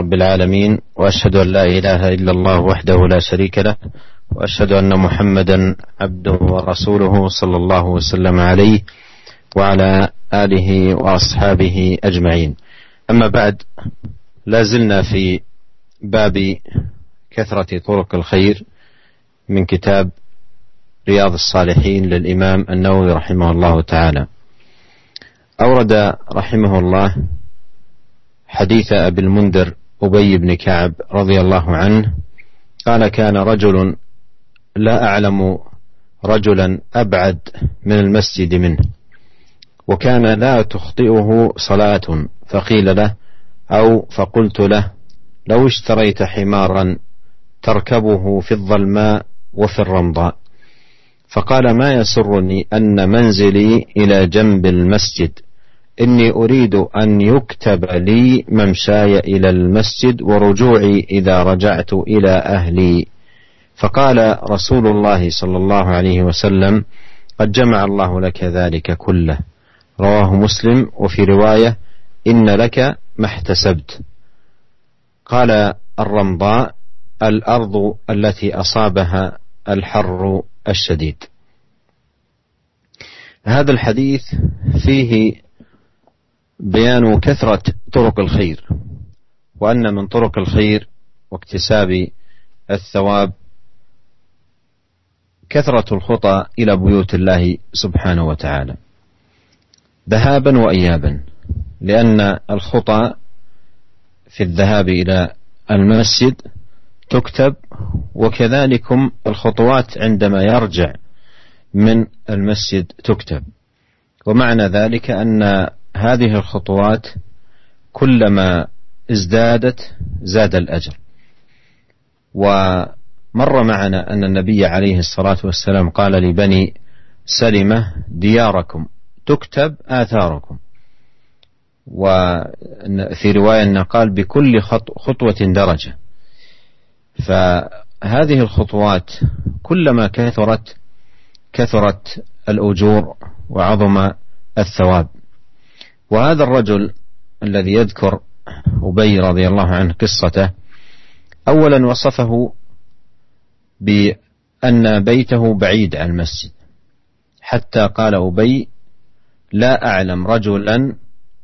رب العالمين وأشهد أن لا إله إلا الله وحده لا شريك له وأشهد أن محمدا عبده ورسوله صلى الله وسلم عليه وعلى آله وأصحابه أجمعين. أما بعد لا زلنا في باب كثرة طرق الخير من كتاب رياض الصالحين للإمام النووي رحمه الله تعالى. أورد رحمه الله حديث أبي المنذر أبي بن كعب رضي الله عنه قال كان رجل لا أعلم رجلا أبعد من المسجد منه وكان لا تخطئه صلاة فقيل له أو فقلت له لو اشتريت حمارا تركبه في الظلماء وفي الرمضاء. فقال ما يسرني أن منزلي إلى جنب المسجد؟ إني أريد أن يكتب لي ممشاي إلى المسجد ورجوعي إذا رجعت إلى أهلي. فقال رسول الله صلى الله عليه وسلم قد جمع الله لك ذلك كله. رواه مسلم. وفي رواية إن لك ما احتسبت. قال الرمضاء الأرض التي أصابها الحر الشديد. هذا الحديث فيه بيان كثرة طرق الخير وأن من طرق الخير واكتساب الثواب كثرة الخطى إلى بيوت الله سبحانه وتعالى. ذهابا وإيابا لأن الخطى في الذهاب إلى المسجد تكتب وكذلكم الخطوات عندما يرجع من المسجد تكتب. ومعنى ذلك أن هذه الخطوات كلما ازدادت زاد الأجر. ومر معنا أن النبي عليه الصلاة والسلام قال لبني سلمة دياركم تكتب آثاركم. وفي رواية أنه قال بكل خطوة درجة. فهذه الخطوات كلما كثرت كثرت الأجور وعظم الثواب. وهذا الرجل الذي يذكر أبي رضي الله عنه قصته أولا وصفه بأن بيته بعيد عن المسجد. حتى قال أبي لا أعلم رجلا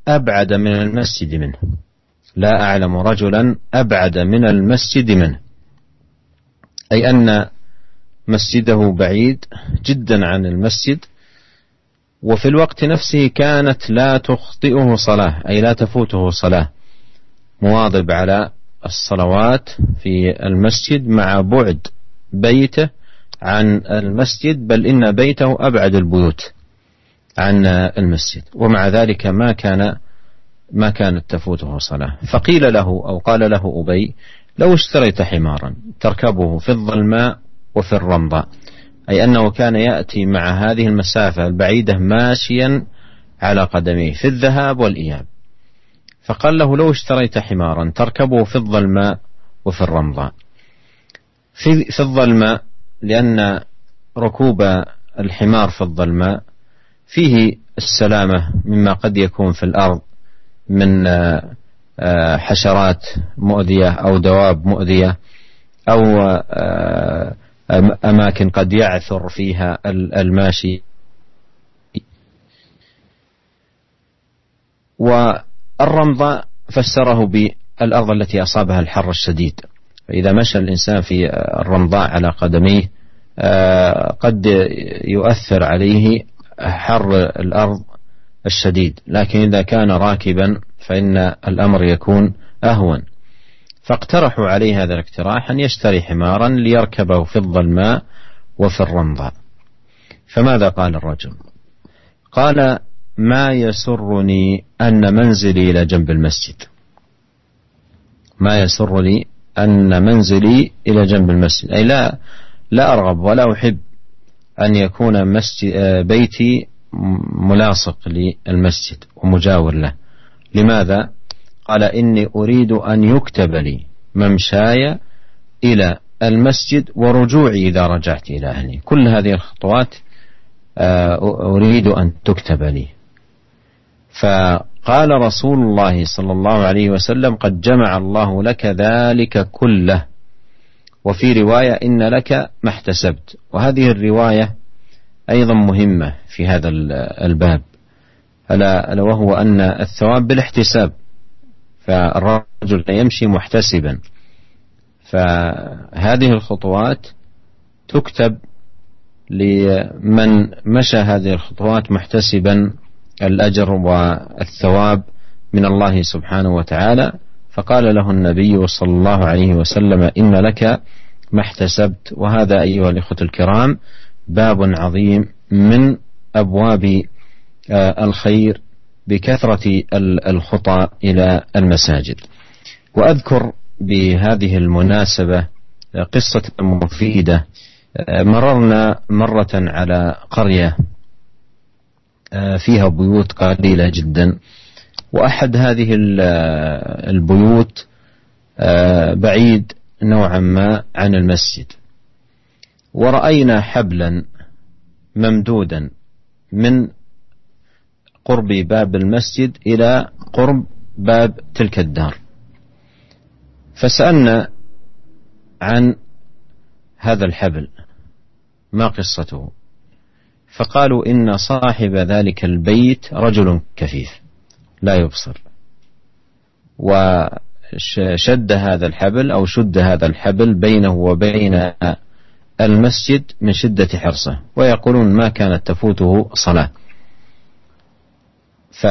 أبعد من المسجد منه. لا أعلم رجلا أبعد من المسجد منه. أي أن مسجده بعيد جدا عن المسجد وفي الوقت نفسه كانت لا تخطئه صلاة أي لا تفوته صلاة. مواظب على الصلوات في المسجد مع بعد بيته عن المسجد بل إن بيته أبعد البيوت عن المسجد. ومع ذلك ما كان ما كانت تفوته صلاة. فقيل له أو قال له أبي لو اشتريت حمارا تركبه في الظلماء وفي الرمضاء. أي أنه كان يأتي مع هذه المسافة البعيدة ماشيا على قدميه في الذهاب والإياب. فقال له لو اشتريت حمارا تركبه في الظلماء وفي الرمضاء في, في الظلماء لأن ركوب الحمار في الظلماء فيه السلامة مما قد يكون في الأرض من آه، حشرات مؤذية أو دواب مؤذية أو آه، أماكن قد يعثر فيها الماشي. والرمض فسره بالأرض التي أصابها الحر الشديد. فإذا مشى الإنسان في الرمضاء على قدميه آه، قد يؤثر عليه حر الأرض الشديد. لكن إذا كان راكبا فإن الأمر يكون أهون. فاقترحوا عليه هذا الاقتراح أن يشتري حمارا ليركبه في الظلماء وفي الرمضاء فماذا قال الرجل؟ قال ما يسرني أن منزلي إلى جنب المسجد. ما يسرني أن منزلي إلى جنب المسجد. أي لا لا أرغب ولا أحب أن يكون مسجد بيتي ملاصق للمسجد ومجاور له. لماذا؟ قال إني أريد أن يكتب لي ممشاي إلى المسجد ورجوعي إذا رجعت إلى أهلي. كل هذه الخطوات آه، أريد أن تكتب لي. قال رسول الله صلى الله عليه وسلم قد جمع الله لك ذلك كله. وفي رواية إن لك ما احتسبت. وهذه الرواية أيضا مهمة في هذا الباب. ألا وهو أن الثواب بالاحتساب. فالرجل يمشي محتسبا. فهذه الخطوات تكتب لمن مشى هذه الخطوات محتسبا الأجر والثواب من الله سبحانه وتعالى. فقال له النبي صلى الله عليه وسلم إن لك ما احتسبت. وهذا أيها الإخوة الكرام باب عظيم من أبواب آه، الخير بكثرة الخطى إلى المساجد. وأذكر بهذه المناسبة قصة مفيدة. مررنا مرة على قرية فيها بيوت قليلة جدا. وأحد هذه البيوت بعيد نوعا ما عن المسجد. ورأينا حبلا ممدودا من قرب باب المسجد إلى قرب باب تلك الدار. فسألنا عن هذا الحبل ما قصته؟ فقالوا إن صاحب ذلك البيت رجل كفيف لا يبصر. وشد هذا الحبل أو شد هذا الحبل بينه وبين المسجد من شدة حرصه ويقولون ما كانت تفوته صلاة. ف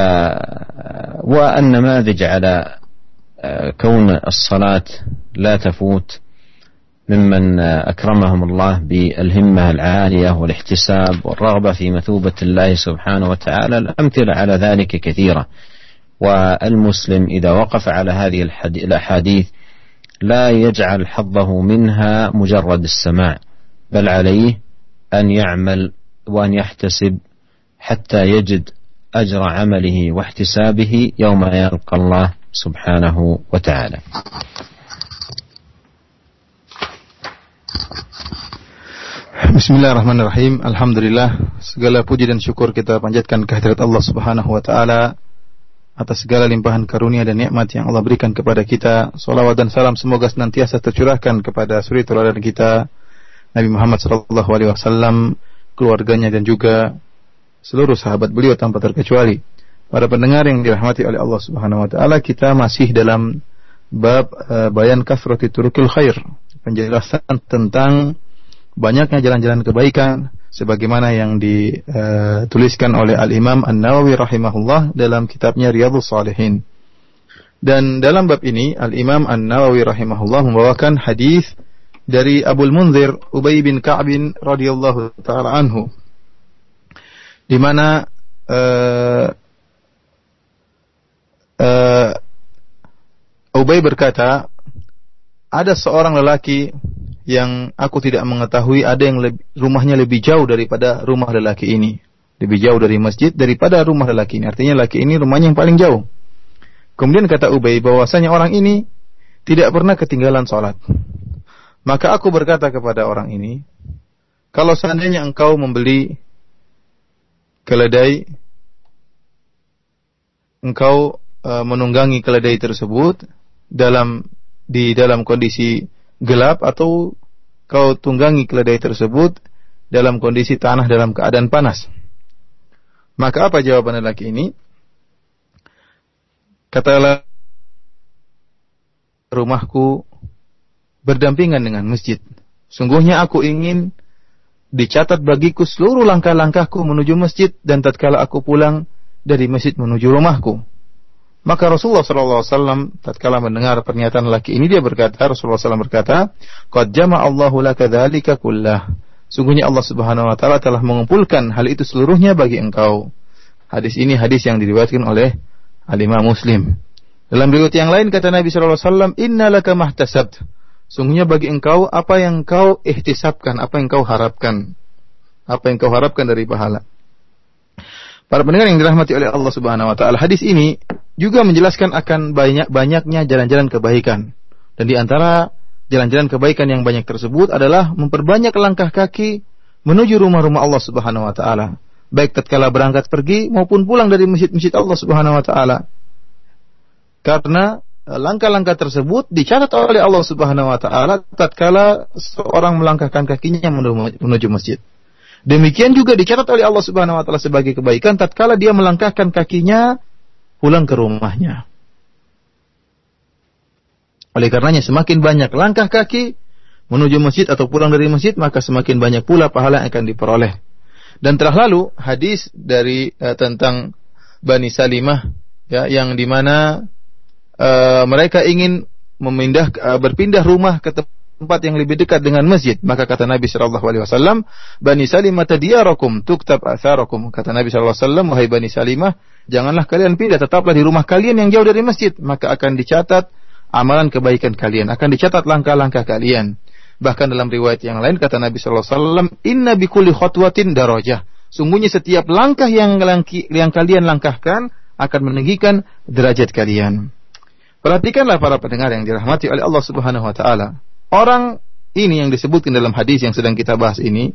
والنماذج على آه، كون الصلاة لا تفوت ممن أكرمهم الله بالهمة العالية والاحتساب والرغبة في مثوبة الله سبحانه وتعالى الأمثلة على ذلك كثيرة. والمسلم إذا وقف على هذه الأحاديث لا يجعل حظه منها مجرد السماع بل عليه أن يعمل وأن يحتسب حتى يجد أجر عمله واحتسابه يوم يلقى الله سبحانه وتعالى Bismillahirrahmanirrahim. Alhamdulillah, segala puji dan syukur kita panjatkan kehadirat Allah Subhanahu wa taala atas segala limpahan karunia dan nikmat yang Allah berikan kepada kita. Salawat dan salam semoga senantiasa tercurahkan kepada suri teladan kita Nabi Muhammad sallallahu alaihi wasallam, keluarganya dan juga seluruh sahabat beliau tanpa terkecuali. Para pendengar yang dirahmati oleh Allah Subhanahu wa taala, kita masih dalam bab uh, bayan kasrati turukil khair, penjelasan tentang banyaknya jalan-jalan kebaikan sebagaimana yang dituliskan oleh Al-Imam An-Nawawi rahimahullah dalam kitabnya Riyadhus Shalihin. Dan dalam bab ini Al-Imam An-Nawawi rahimahullah membawakan hadis dari Abu Munzir Ubay bin Ka'b radhiyallahu taala anhu di mana uh, uh, Ubay berkata ada seorang lelaki yang aku tidak mengetahui ada yang lebih, rumahnya lebih jauh daripada rumah lelaki ini. Lebih jauh dari masjid daripada rumah lelaki ini. Artinya lelaki ini rumahnya yang paling jauh. Kemudian kata Ubay bahwasanya orang ini tidak pernah ketinggalan sholat. Maka aku berkata kepada orang ini, kalau seandainya engkau membeli keledai, engkau e, menunggangi keledai tersebut dalam di dalam kondisi gelap atau kau tunggangi keledai tersebut dalam kondisi tanah dalam keadaan panas. Maka apa jawaban lelaki ini? Katalah rumahku berdampingan dengan masjid. Sungguhnya aku ingin dicatat bagiku seluruh langkah-langkahku menuju masjid dan tatkala aku pulang dari masjid menuju rumahku. Maka Rasulullah SAW tatkala mendengar pernyataan laki ini dia berkata Rasulullah SAW berkata, "Qad jama Allahu laka kullah." Sungguhnya Allah Subhanahu wa taala telah mengumpulkan hal itu seluruhnya bagi engkau. Hadis ini hadis yang diriwayatkan oleh Al-Imam Muslim. Dalam riwayat yang lain kata Nabi sallallahu alaihi wasallam, "Innalaka mahtasabt." Sungguhnya bagi engkau apa yang kau ihtisabkan, apa yang kau harapkan. Apa yang kau harapkan dari pahala. Para pendengar yang dirahmati oleh Allah Subhanahu wa taala, hadis ini juga menjelaskan akan banyak-banyaknya jalan-jalan kebaikan. Dan di antara jalan-jalan kebaikan yang banyak tersebut adalah memperbanyak langkah kaki menuju rumah-rumah Allah Subhanahu wa taala. baik tatkala berangkat pergi maupun pulang dari masjid-masjid Allah Subhanahu wa taala. Karena langkah-langkah tersebut dicatat oleh Allah Subhanahu wa taala tatkala seorang melangkahkan kakinya menuju masjid. Demikian juga dicatat oleh Allah Subhanahu wa taala sebagai kebaikan tatkala dia melangkahkan kakinya pulang ke rumahnya. Oleh karenanya semakin banyak langkah kaki menuju masjid atau pulang dari masjid maka semakin banyak pula pahala yang akan diperoleh. Dan telah lalu hadis dari uh, tentang Bani Salimah ya yang di mana uh, mereka ingin memindah uh, berpindah rumah ke tempat yang lebih dekat dengan masjid maka kata Nabi sallallahu alaihi wasallam Bani Salimah diyarakum tuktab atharakum kata Nabi sallallahu alaihi wasallam wahai Bani Salimah janganlah kalian pindah tetaplah di rumah kalian yang jauh dari masjid maka akan dicatat amalan kebaikan kalian, akan dicatat langkah-langkah kalian. Bahkan dalam riwayat yang lain kata Nabi sallallahu alaihi wasallam, "Inna bikulli khutwatin darajah." Sungguhnya setiap langkah yang yang kalian langkahkan akan meninggikan derajat kalian. Perhatikanlah para pendengar yang dirahmati oleh Allah Subhanahu wa taala. Orang ini yang disebutkan dalam hadis yang sedang kita bahas ini,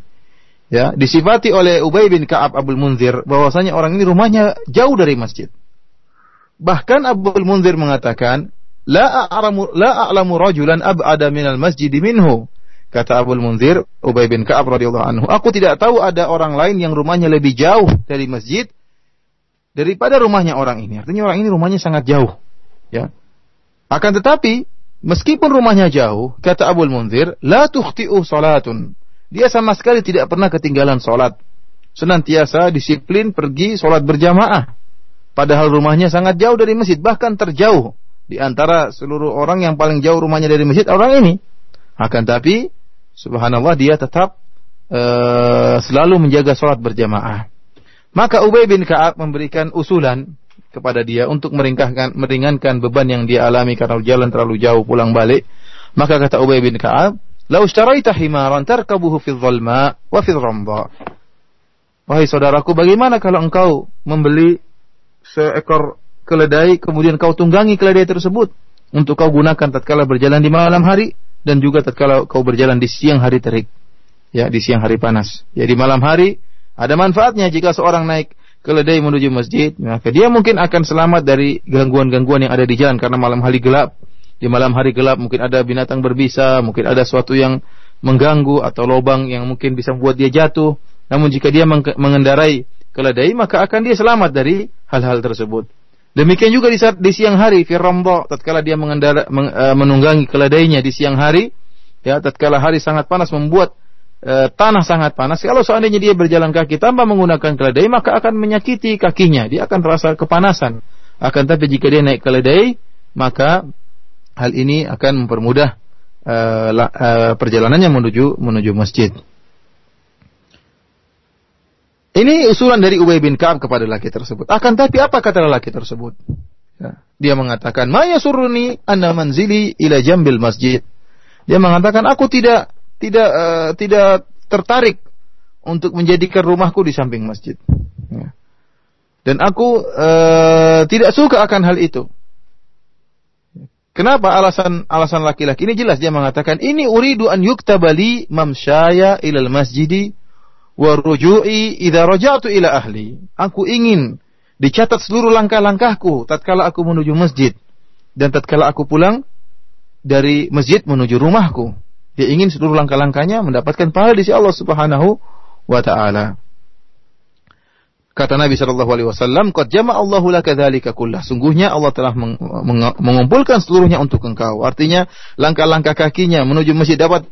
ya, disifati oleh Ubay bin Ka'ab Abdul Munzir bahwasanya orang ini rumahnya jauh dari masjid. Bahkan Abdul Munzir mengatakan, La a'lamu la a'lamu rajulan ab'ada minal masjid minhu. Kata Abu Munzir, Ubay bin Ka'ab radhiyallahu anhu, aku tidak tahu ada orang lain yang rumahnya lebih jauh dari masjid daripada rumahnya orang ini. Artinya orang ini rumahnya sangat jauh, ya. Akan tetapi, meskipun rumahnya jauh, kata Abu Munzir, la tukhti'u salatun. Dia sama sekali tidak pernah ketinggalan salat. Senantiasa disiplin pergi salat berjamaah. Padahal rumahnya sangat jauh dari masjid, bahkan terjauh di antara seluruh orang yang paling jauh rumahnya dari masjid orang ini. Akan tapi subhanallah dia tetap uh, selalu menjaga sholat berjamaah. Maka Ubay bin Ka'ab memberikan usulan kepada dia untuk meringkahkan meringankan beban yang dia alami karena jalan terlalu jauh pulang balik. Maka kata Ubay bin Ka'ab, "Lau ishtaraita himaran tarkabuhu fi dhalma wa fi dhamma." Wahai saudaraku, bagaimana kalau engkau membeli seekor keledai kemudian kau tunggangi keledai tersebut untuk kau gunakan tatkala berjalan di malam hari dan juga tatkala kau berjalan di siang hari terik ya di siang hari panas ya malam hari ada manfaatnya jika seorang naik keledai menuju masjid maka dia mungkin akan selamat dari gangguan-gangguan yang ada di jalan karena malam hari gelap. Di malam hari gelap mungkin ada binatang berbisa mungkin ada sesuatu yang mengganggu atau lubang yang mungkin bisa membuat dia jatuh. Namun jika dia mengendarai keledai maka akan dia selamat dari hal-hal tersebut. Demikian juga di saat di siang hari Firrambo tatkala dia mengendara men, uh, menunggangi keledainya di siang hari ya tatkala hari sangat panas membuat uh, tanah sangat panas kalau seandainya dia berjalan kaki tanpa menggunakan keledai maka akan menyakiti kakinya dia akan terasa kepanasan akan tapi jika dia naik keledai maka hal ini akan mempermudah uh, uh, perjalanannya menuju menuju masjid ini usulan dari Ubay bin Ka'ab kepada laki tersebut. Akan tapi apa kata laki tersebut? Ya. Dia mengatakan, "Maya suruni anna manzili ila jambil masjid." Dia mengatakan, "Aku tidak tidak uh, tidak tertarik untuk menjadikan rumahku di samping masjid." Ya. Dan aku uh, tidak suka akan hal itu. Kenapa alasan alasan laki-laki ini jelas dia mengatakan ini uridu an yuktabali mamsyaya ilal masjidi wa ruju'i idza ila ahli. Aku ingin dicatat seluruh langkah-langkahku tatkala aku menuju masjid dan tatkala aku pulang dari masjid menuju rumahku. Dia ingin seluruh langkah-langkahnya mendapatkan pahala di sisi Allah Subhanahu wa taala. Kata Nabi Shallallahu Alaihi Wasallam, "Qad jama Allahu laka kullah." Sungguhnya Allah telah meng mengumpulkan seluruhnya untuk engkau. Artinya langkah-langkah kakinya menuju masjid dapat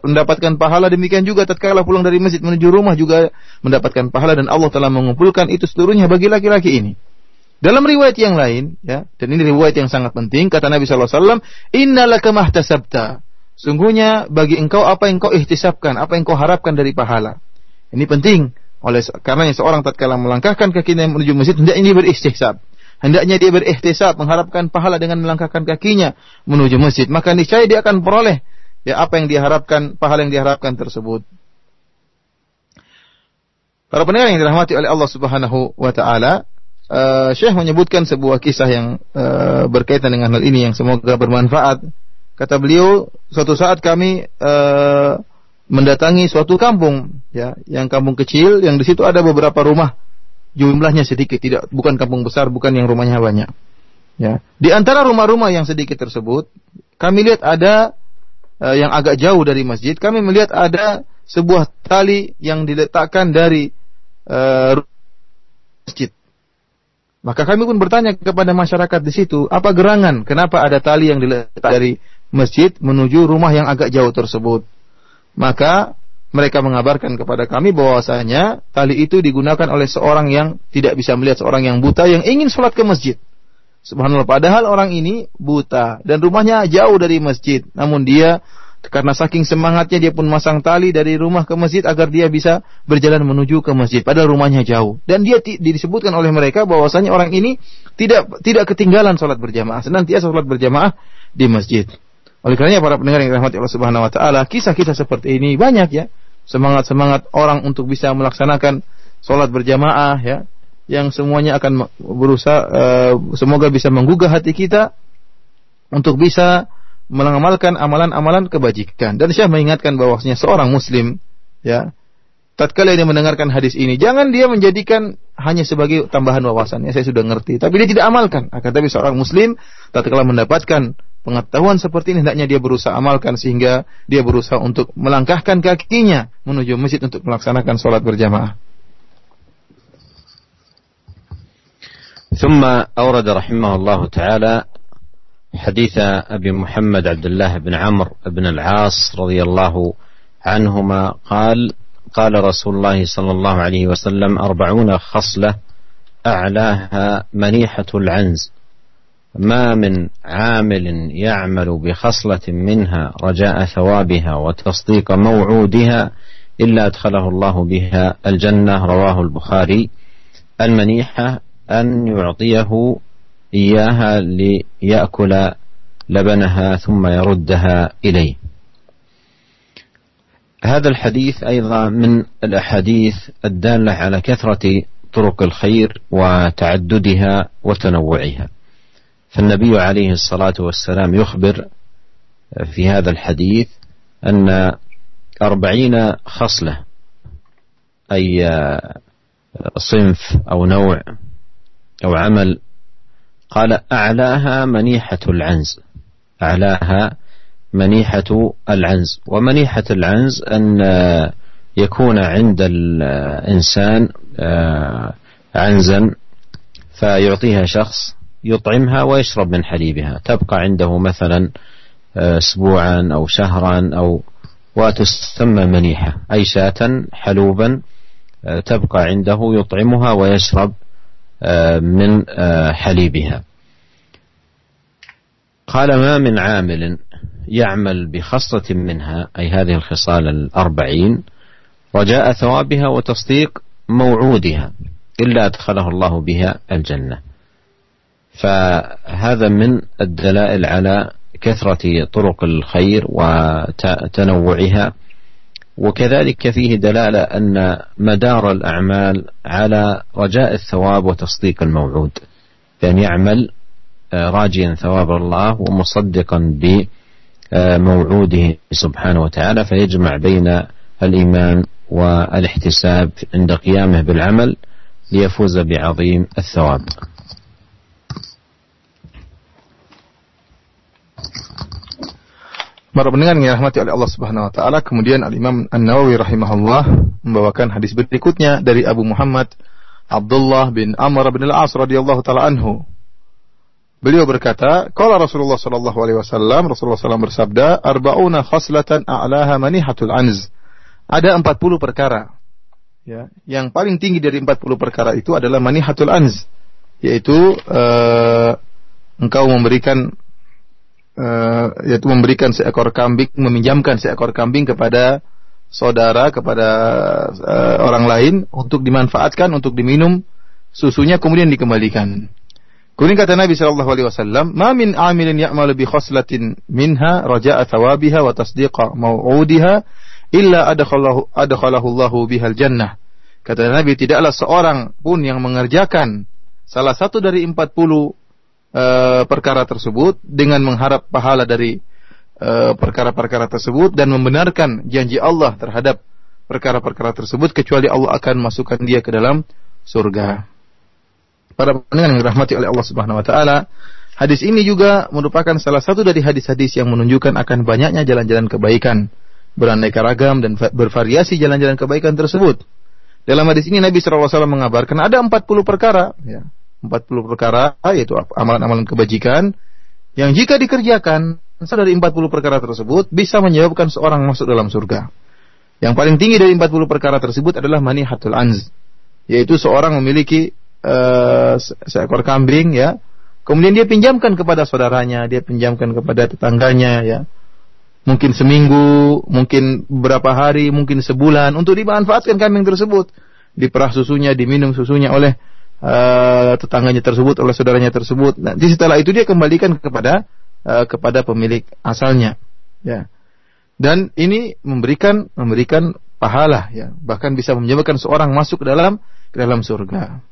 mendapatkan pahala demikian juga tatkala pulang dari masjid menuju rumah juga mendapatkan pahala dan Allah telah mengumpulkan itu seluruhnya bagi laki-laki ini. Dalam riwayat yang lain, ya, dan ini riwayat yang sangat penting, kata Nabi Shallallahu Alaihi Wasallam, "Innalaka mahtasabta." Sungguhnya bagi engkau apa yang kau ihtisabkan, apa yang kau harapkan dari pahala. Ini penting oleh karena seorang tatkala melangkahkan kakinya menuju masjid hendaknya dia beristihsab. Hendaknya dia berihtisab mengharapkan pahala dengan melangkahkan kakinya menuju masjid, maka niscaya dia akan peroleh ya apa yang diharapkan, pahala yang diharapkan tersebut. Para pendengar yang dirahmati oleh Allah Subhanahu wa taala, uh, Syekh menyebutkan sebuah kisah yang uh, berkaitan dengan hal ini yang semoga bermanfaat. Kata beliau, suatu saat kami uh, mendatangi suatu kampung, ya, yang kampung kecil, yang di situ ada beberapa rumah, jumlahnya sedikit, tidak bukan kampung besar, bukan yang rumahnya banyak. Ya, di antara rumah-rumah yang sedikit tersebut, kami lihat ada uh, yang agak jauh dari masjid, kami melihat ada sebuah tali yang diletakkan dari uh, masjid. Maka kami pun bertanya kepada masyarakat di situ, apa gerangan? Kenapa ada tali yang diletak dari masjid menuju rumah yang agak jauh tersebut? Maka mereka mengabarkan kepada kami bahwasanya tali itu digunakan oleh seorang yang tidak bisa melihat seorang yang buta yang ingin sholat ke masjid. Subhanallah. Padahal orang ini buta dan rumahnya jauh dari masjid. Namun dia karena saking semangatnya dia pun masang tali dari rumah ke masjid agar dia bisa berjalan menuju ke masjid. Padahal rumahnya jauh. Dan dia disebutkan oleh mereka bahwasanya orang ini tidak tidak ketinggalan sholat berjamaah. Senantiasa sholat berjamaah di masjid. Oleh karenanya para pendengar yang dirahmati Allah Subhanahu Wa Taala, kisah-kisah seperti ini banyak ya. Semangat-semangat orang untuk bisa melaksanakan sholat berjamaah ya yang semuanya akan berusaha uh, semoga bisa menggugah hati kita untuk bisa mengamalkan amalan-amalan kebajikan. Dan saya mengingatkan bahwasanya seorang muslim ya tatkala dia mendengarkan hadis ini jangan dia menjadikan hanya sebagai tambahan wawasan. Ya saya sudah ngerti. Tapi dia tidak amalkan. Akan tapi seorang muslim tatkala mendapatkan pengetahuan seperti ini hendaknya dia berusaha amalkan sehingga dia berusaha untuk melangkahkan kakinya menuju masjid untuk melaksanakan sholat berjamaah. ثم أورد رحمه الله تعالى حديث أبي محمد عبد الله بن عمرو بن العاص رضي الله عنهما قال قال رسول الله صلى الله عليه وسلم أربعون خصلة أعلاها منيحة العنز ما من عامل يعمل بخصلة منها رجاء ثوابها وتصديق موعودها إلا أدخله الله بها الجنة رواه البخاري. المنيحة أن يعطيه إياها ليأكل لبنها ثم يردها إليه. هذا الحديث أيضا من الأحاديث الدالة على كثرة طرق الخير وتعددها وتنوعها. فالنبي عليه الصلاة والسلام يخبر في هذا الحديث أن أربعين خصلة أي صنف أو نوع أو عمل قال أعلاها منيحة العنز أعلاها منيحة العنز. ومنيحة العنز أن يكون عند الإنسان عنزا فيعطيها شخص يطعمها ويشرب من حليبها. تبقى عنده مثلا آه، اسبوعا أو شهرا أو وتسمى منيحة. اي شاة حلوبا آه، تبقى عنده يطعمها ويشرب آه، من حليبها. قال ما من عامل يعمل بخصلة منها أي هذه الخصال الأربعين رجاء ثوابها وتصديق موعودها إلا أدخله الله بها الجنة. فهذا من الدلائل على كثرة طرق الخير وتنوعها. وكذلك فيه دلالة أن مدار الأعمال على رجاء الثواب وتصديق الموعود. بأن يعمل آه، راجيا ثواب الله ومصدقا بموعوده سبحانه وتعالى فيجمع بين الإيمان والاحتساب عند قيامه بالعمل ليفوز بعظيم الثواب. Para pendengar yang dirahmati oleh Allah Subhanahu wa taala, kemudian Al-Imam An-Nawawi rahimahullah membawakan hadis berikutnya dari Abu Muhammad Abdullah bin Amr bin Al-As radhiyallahu taala anhu. Beliau berkata, "Qala Rasulullah sallallahu alaihi wasallam, Rasulullah sallallahu bersabda, "Arba'una khaslatan a'laha manihatul anz." Ada 40 perkara. Ya, yang paling tinggi dari 40 perkara itu adalah manihatul anz, yaitu uh, engkau memberikan uh, yaitu memberikan seekor kambing, meminjamkan seekor kambing kepada saudara, kepada uh, orang lain untuk dimanfaatkan untuk diminum susunya kemudian dikembalikan. Kemudian kata Nabi sallallahu alaihi wasallam, "Ma min 'amilin ya'malu bi khaslatin minha raja'a thawabiha wa tasdiqa maw'udiha illa adkhalahu adkhalahu Allahu bihal jannah." Kata Nabi, tidaklah seorang pun yang mengerjakan salah satu dari 40 uh, perkara tersebut dengan mengharap pahala dari perkara-perkara tersebut dan membenarkan janji Allah terhadap perkara-perkara tersebut kecuali Allah akan masukkan dia ke dalam surga. Para pendengar yang dirahmati oleh Allah Subhanahu wa taala, hadis ini juga merupakan salah satu dari hadis-hadis yang menunjukkan akan banyaknya jalan-jalan kebaikan, beraneka ragam dan bervariasi jalan-jalan kebaikan tersebut. Dalam hadis ini Nabi SAW mengabarkan ada 40 perkara, ya, 40 perkara yaitu amalan-amalan kebajikan yang jika dikerjakan dari 40 perkara tersebut bisa menyebabkan seorang masuk dalam surga. Yang paling tinggi dari 40 perkara tersebut adalah manihatul anz, yaitu seorang memiliki uh, seekor kambing ya, kemudian dia pinjamkan kepada saudaranya, dia pinjamkan kepada tetangganya ya. Mungkin seminggu, mungkin beberapa hari, mungkin sebulan untuk dimanfaatkan kambing tersebut. Diperah susunya, diminum susunya oleh uh, tetangganya tersebut, oleh saudaranya tersebut. Nanti setelah itu dia kembalikan kepada uh, kepada pemilik asalnya. Ya. Dan ini memberikan memberikan pahala ya, bahkan bisa menyebabkan seorang masuk ke dalam ke dalam surga.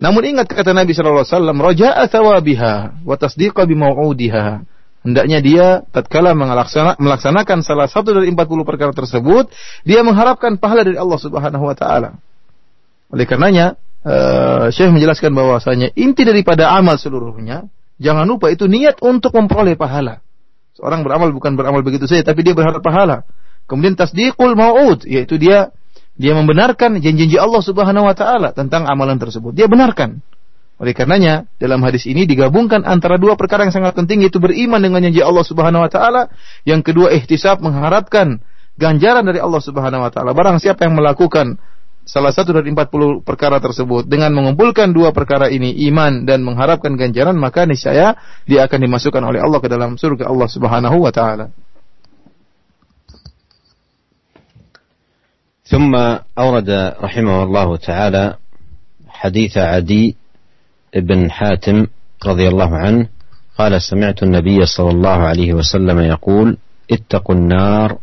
Namun ingat kata Nabi sallallahu alaihi wasallam, raja'a thawabiha wa tasdiqa. Hendaknya dia tatkala melaksanakan salah satu dari 40 perkara tersebut, dia mengharapkan pahala dari Allah Subhanahu wa taala. Oleh karenanya, uh, Syekh menjelaskan bahwasanya inti daripada amal seluruhnya Jangan lupa itu niat untuk memperoleh pahala. Seorang beramal bukan beramal begitu saja, tapi dia berharap pahala. Kemudian tasdiqul mau'ud, yaitu dia dia membenarkan janji-janji Allah Subhanahu wa taala tentang amalan tersebut. Dia benarkan. Oleh karenanya, dalam hadis ini digabungkan antara dua perkara yang sangat penting yaitu beriman dengan janji Allah Subhanahu wa taala, yang kedua ihtisab mengharapkan ganjaran dari Allah Subhanahu wa taala. Barang siapa yang melakukan salah satu dari 40 perkara tersebut dengan mengumpulkan dua perkara ini iman dan mengharapkan ganjaran maka niscaya dia akan dimasukkan oleh Allah ke dalam surga Allah Subhanahu wa taala. ثم أورد رحمه الله تعالى حديث عدي بن حاتم رضي الله عنه قال سمعت النبي صلى الله عليه وسلم يقول اتقوا النار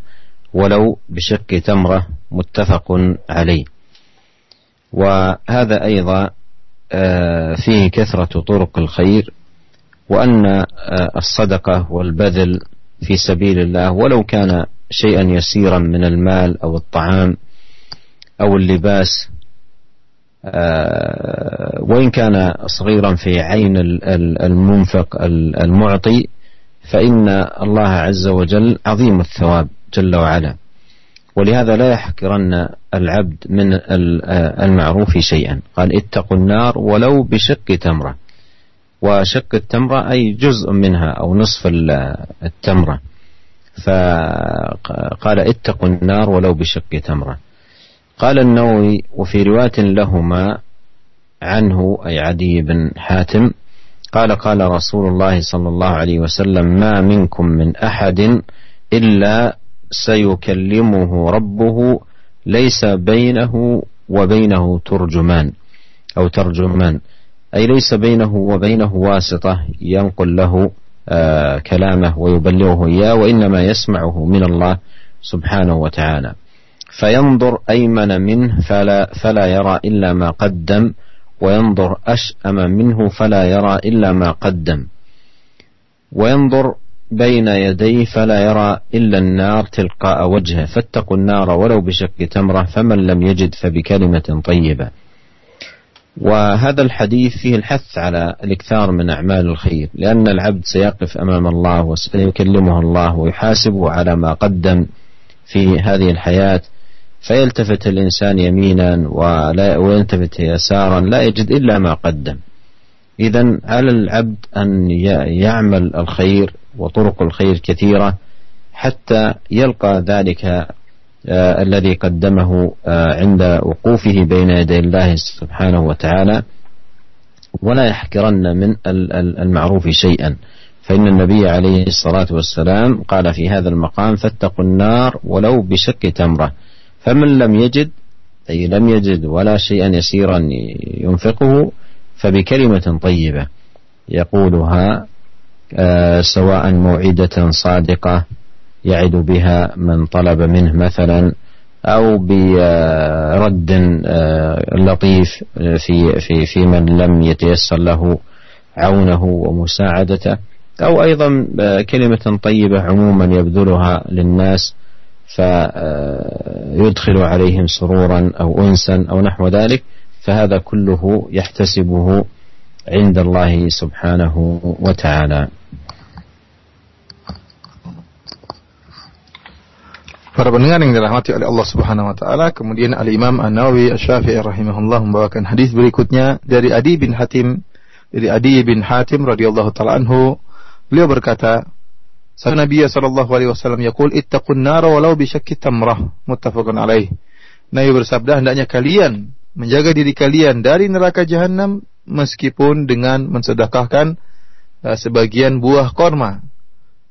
ولو بشق تمرة متفق عليه وهذا أيضا آه، فيه كثرة طرق الخير وأن آه، الصدقة والبذل في سبيل الله ولو كان شيئا يسيرا من المال أو الطعام أو اللباس آه، وإن كان صغيرا في عين المنفق المعطي فإن الله عز وجل عظيم الثواب جل وعلا. ولهذا لا يحقرن العبد من المعروف شيئا. قال اتقوا النار ولو بشق تمرة. وشق التمرة أي جزء منها أو نصف التمرة. فقال اتقوا النار ولو بشق تمرة. قال النووي وفي رواية لهما عنه أي عدي بن حاتم قال قال رسول الله صلى الله عليه وسلم ما منكم من أحد إلا سيكلمه ربه ليس بينه وبينه ترجمان أو ترجمان. أي ليس بينه وبينه واسطة ينقل له آه كلامه ويبلغه إياه وإنما يسمعه من الله سبحانه وتعالى. فينظر أيمن منه فلا, فلا يرى إلا ما قدم وينظر أشأم منه فلا يرى إلا ما قدم. وينظر بين يديه فلا يرى إلا النار تلقاء وجهه. فاتقوا النار ولو بشق تمرة فمن لم يجد فبكلمة طيبة. وهذا الحديث فيه الحث على الإكثار من أعمال الخير لأن العبد سيقف أمام الله وسيكلمه الله ويحاسبه على ما قدم في هذه الحياة. فيلتفت الإنسان يمينا ولا ويلتفت يسارا لا يجد إلا ما قدم. إذا على العبد أن يعمل الخير وطرق الخير كثيرة حتى يلقى ذلك آه الذي قدمه آه عند وقوفه بين يدي الله سبحانه وتعالى؟ ولا يحكرن من المعروف شيئا. فإن النبي عليه الصلاة والسلام قال في هذا المقام فاتقوا النار ولو بشك تمرة. فمن لم يجد أي لم يجد ولا شيئا يسيرا ينفقه فبكلمة طيبة يقولها آه، سواء موعدة صادقة يعد بها من طلب منه مثلا أو برد آه، لطيف في في في من لم يتيسر له عونه ومساعدته أو أيضا كلمة طيبة عموما يبذلها للناس فيدخل عليهم سرورا أو أنسا أو نحو ذلك. فهذا كله يحتسبه عند الله سبحانه وتعالى Para pendengar yang dirahmati oleh Allah Subhanahu wa taala, kemudian Al Imam An-Nawawi Asy-Syafi'i rahimahullah membawakan hadis berikutnya dari Adi bin Hatim dari Adi bin Hatim radhiyallahu taala anhu, beliau berkata, "Sa Nabi sallallahu alaihi wasallam yaqul ittaqun nar walau bi syakki tamrah." Muttafaqun alaih. Nabi bersabda, hendaknya kalian menjaga diri kalian dari neraka jahanam meskipun dengan mensedekahkan uh, sebagian buah korma.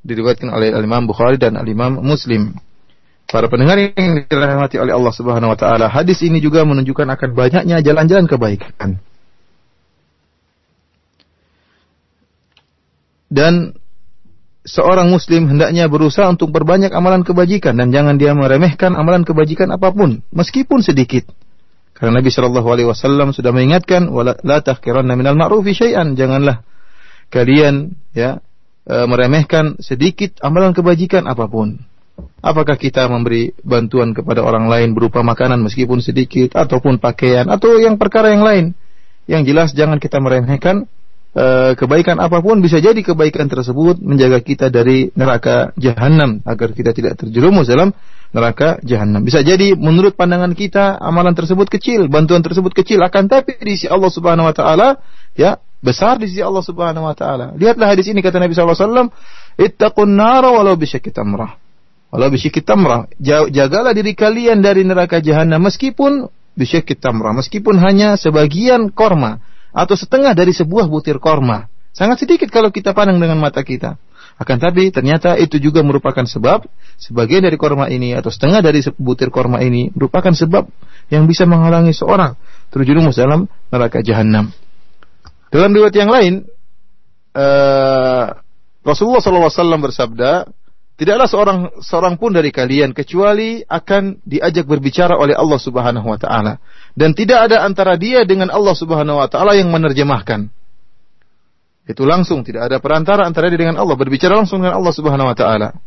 Diriwayatkan oleh Al-Imam Bukhari dan Al-Imam Muslim. Para pendengar yang dirahmati oleh Allah Subhanahu wa taala, hadis ini juga menunjukkan akan banyaknya jalan-jalan kebaikan. Dan seorang muslim hendaknya berusaha untuk berbanyak amalan kebajikan dan jangan dia meremehkan amalan kebajikan apa pun meskipun sedikit. Karena Nabi Shallallahu alaihi wasallam sudah mengingatkan la tahqiranna minal ma'rufi syai'an, janganlah kalian ya e, meremehkan sedikit amalan kebajikan apa pun. Apakah kita memberi bantuan kepada orang lain berupa makanan meskipun sedikit ataupun pakaian atau yang perkara yang lain? Yang jelas jangan kita meremehkan kebaikan apa pun bisa jadi kebaikan tersebut menjaga kita dari neraka jahanam agar kita tidak terjerumus dalam neraka jahanam. Bisa jadi menurut pandangan kita amalan tersebut kecil, bantuan tersebut kecil akan tapi di sisi Allah Subhanahu wa taala ya besar di sisi Allah Subhanahu wa taala. Lihatlah hadis ini kata Nabi sallallahu alaihi wasallam, "Ittaqun nar walau bisyakki tamrah." Walau bisyakki tamrah, jagalah diri kalian dari neraka jahanam meskipun bisyakki tamrah, meskipun hanya sebagian korma atau setengah dari sebuah butir korma. Sangat sedikit kalau kita pandang dengan mata kita. Akan tapi ternyata itu juga merupakan sebab sebagian dari korma ini atau setengah dari butir korma ini merupakan sebab yang bisa menghalangi seorang terjerumus dalam neraka jahanam. Dalam riwayat yang lain, uh, Rasulullah SAW bersabda, Tidaklah seorang seorang pun dari kalian kecuali akan diajak berbicara oleh Allah Subhanahu wa taala dan tidak ada antara dia dengan Allah Subhanahu wa taala yang menerjemahkan. Itu langsung tidak ada perantara antara dia dengan Allah berbicara langsung dengan Allah Subhanahu wa taala.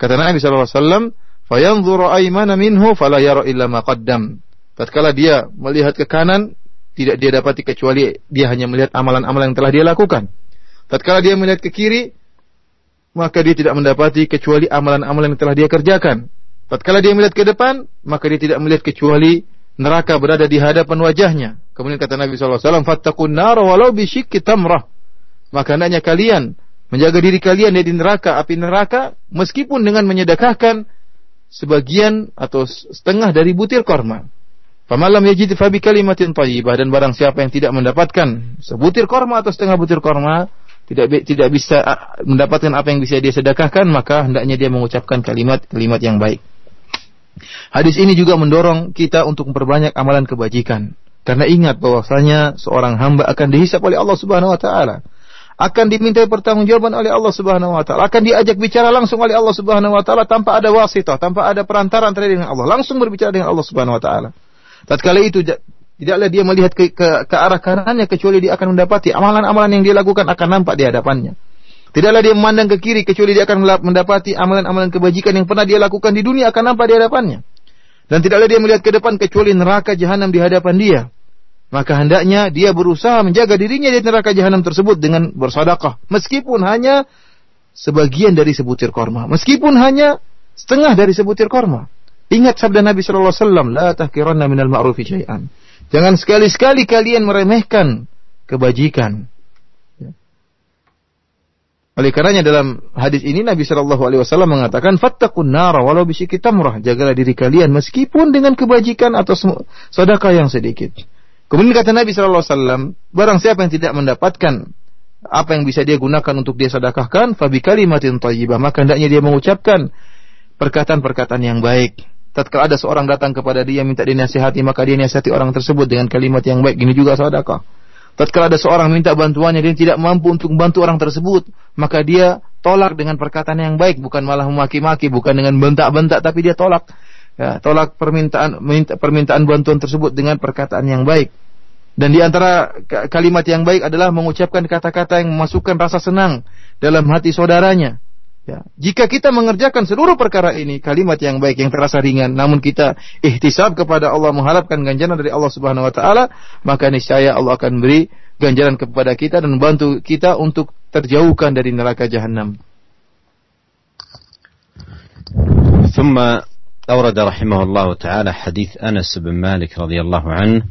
Kata Nabi sallallahu alaihi wasallam, "Fayanzuru aymana minhu fala yara illa ma qaddam." Tatkala dia melihat ke kanan, tidak dia dapati kecuali dia hanya melihat amalan-amalan yang telah dia lakukan. Tatkala dia melihat ke kiri, maka dia tidak mendapati kecuali amalan-amalan yang telah dia kerjakan. Tatkala dia melihat ke depan, maka dia tidak melihat kecuali neraka berada di hadapan wajahnya. Kemudian kata Nabi SAW, Fattakun nara walau bisyikki tamrah. Maka hendaknya kalian menjaga diri kalian dari neraka, api neraka, meskipun dengan menyedekahkan sebagian atau setengah dari butir korma. Pamalam yajid fabi kalimatin tayyibah dan barang siapa yang tidak mendapatkan sebutir korma atau setengah butir korma, tidak tidak bisa mendapatkan apa yang bisa dia sedekahkan, maka hendaknya dia mengucapkan kalimat-kalimat yang baik. Hadis ini juga mendorong kita untuk memperbanyak amalan kebajikan. Karena ingat bahwasanya seorang hamba akan dihisap oleh Allah Subhanahu wa taala. Akan dimintai pertanggungjawaban oleh Allah Subhanahu wa taala, akan diajak bicara langsung oleh Allah Subhanahu wa taala tanpa ada wasitah, tanpa ada perantara antara dengan Allah, langsung berbicara dengan Allah Subhanahu wa taala. Tatkala itu Tidaklah dia melihat ke, ke, ke arah kanannya kecuali dia akan mendapati amalan-amalan yang dia lakukan akan nampak di hadapannya. Tidaklah dia memandang ke kiri kecuali dia akan mendapati amalan-amalan kebajikan yang pernah dia lakukan di dunia akan nampak di hadapannya. Dan tidaklah dia melihat ke depan kecuali neraka jahanam di hadapan dia. Maka hendaknya dia berusaha menjaga dirinya di neraka jahanam tersebut dengan bersedekah, meskipun hanya sebagian dari sebutir korma, meskipun hanya setengah dari sebutir korma. Ingat sabda Nabi sallallahu alaihi wasallam, "La tahkiranna minal ma'rufi syai'an." Jangan sekali-sekali kalian meremehkan kebajikan. Oleh karenanya dalam hadis ini Nabi Shallallahu Alaihi Wasallam mengatakan fattakun nara walau bisyiki tamrah. Jagalah diri kalian meskipun dengan kebajikan atau sedekah yang sedikit. Kemudian kata Nabi Shallallahu Alaihi Wasallam barang siapa yang tidak mendapatkan apa yang bisa dia gunakan untuk dia sedekahkan fabi kalimatin thayyibah maka hendaknya dia mengucapkan perkataan-perkataan yang baik. Tatkala ada seorang datang kepada dia minta dinasihati maka dia nasihati orang tersebut dengan kalimat yang baik. Ini juga sedekah tatkala ada seorang minta bantuannya dia tidak mampu untuk membantu orang tersebut maka dia tolak dengan perkataan yang baik bukan malah memaki-maki bukan dengan bentak-bentak tapi dia tolak ya, tolak permintaan minta, permintaan bantuan tersebut dengan perkataan yang baik Dan di antara kalimat yang baik adalah mengucapkan kata-kata yang memasukkan rasa senang dalam hati saudaranya. Ya. Jika kita mengerjakan seluruh perkara ini, kalimat yang baik yang terasa ringan, namun kita ihtisab kepada Allah mengharapkan ganjaran dari Allah Subhanahu wa taala, maka niscaya Allah akan beri ganjaran kepada kita dan membantu kita untuk terjauhkan dari neraka jahanam. ثم أورد رحمه الله تعالى حديث أنس بن مالك رضي الله عنه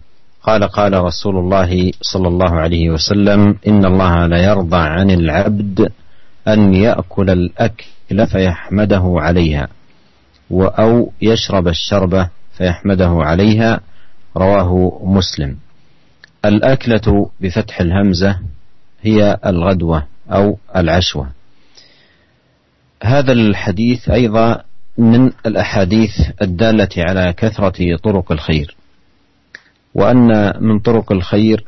قال قال رسول الله صلى الله عليه وسلم إن الله لا يرضى عن العبد أن يأكل الأكل فيحمده عليها أو يشرب الشربة فيحمده عليها رواه مسلم. الأكلة بفتح الهمزة هي الغدوة أو العشوة. هذا الحديث أيضا من الأحاديث الدالة على كثرة طرق الخير وأن من طرق الخير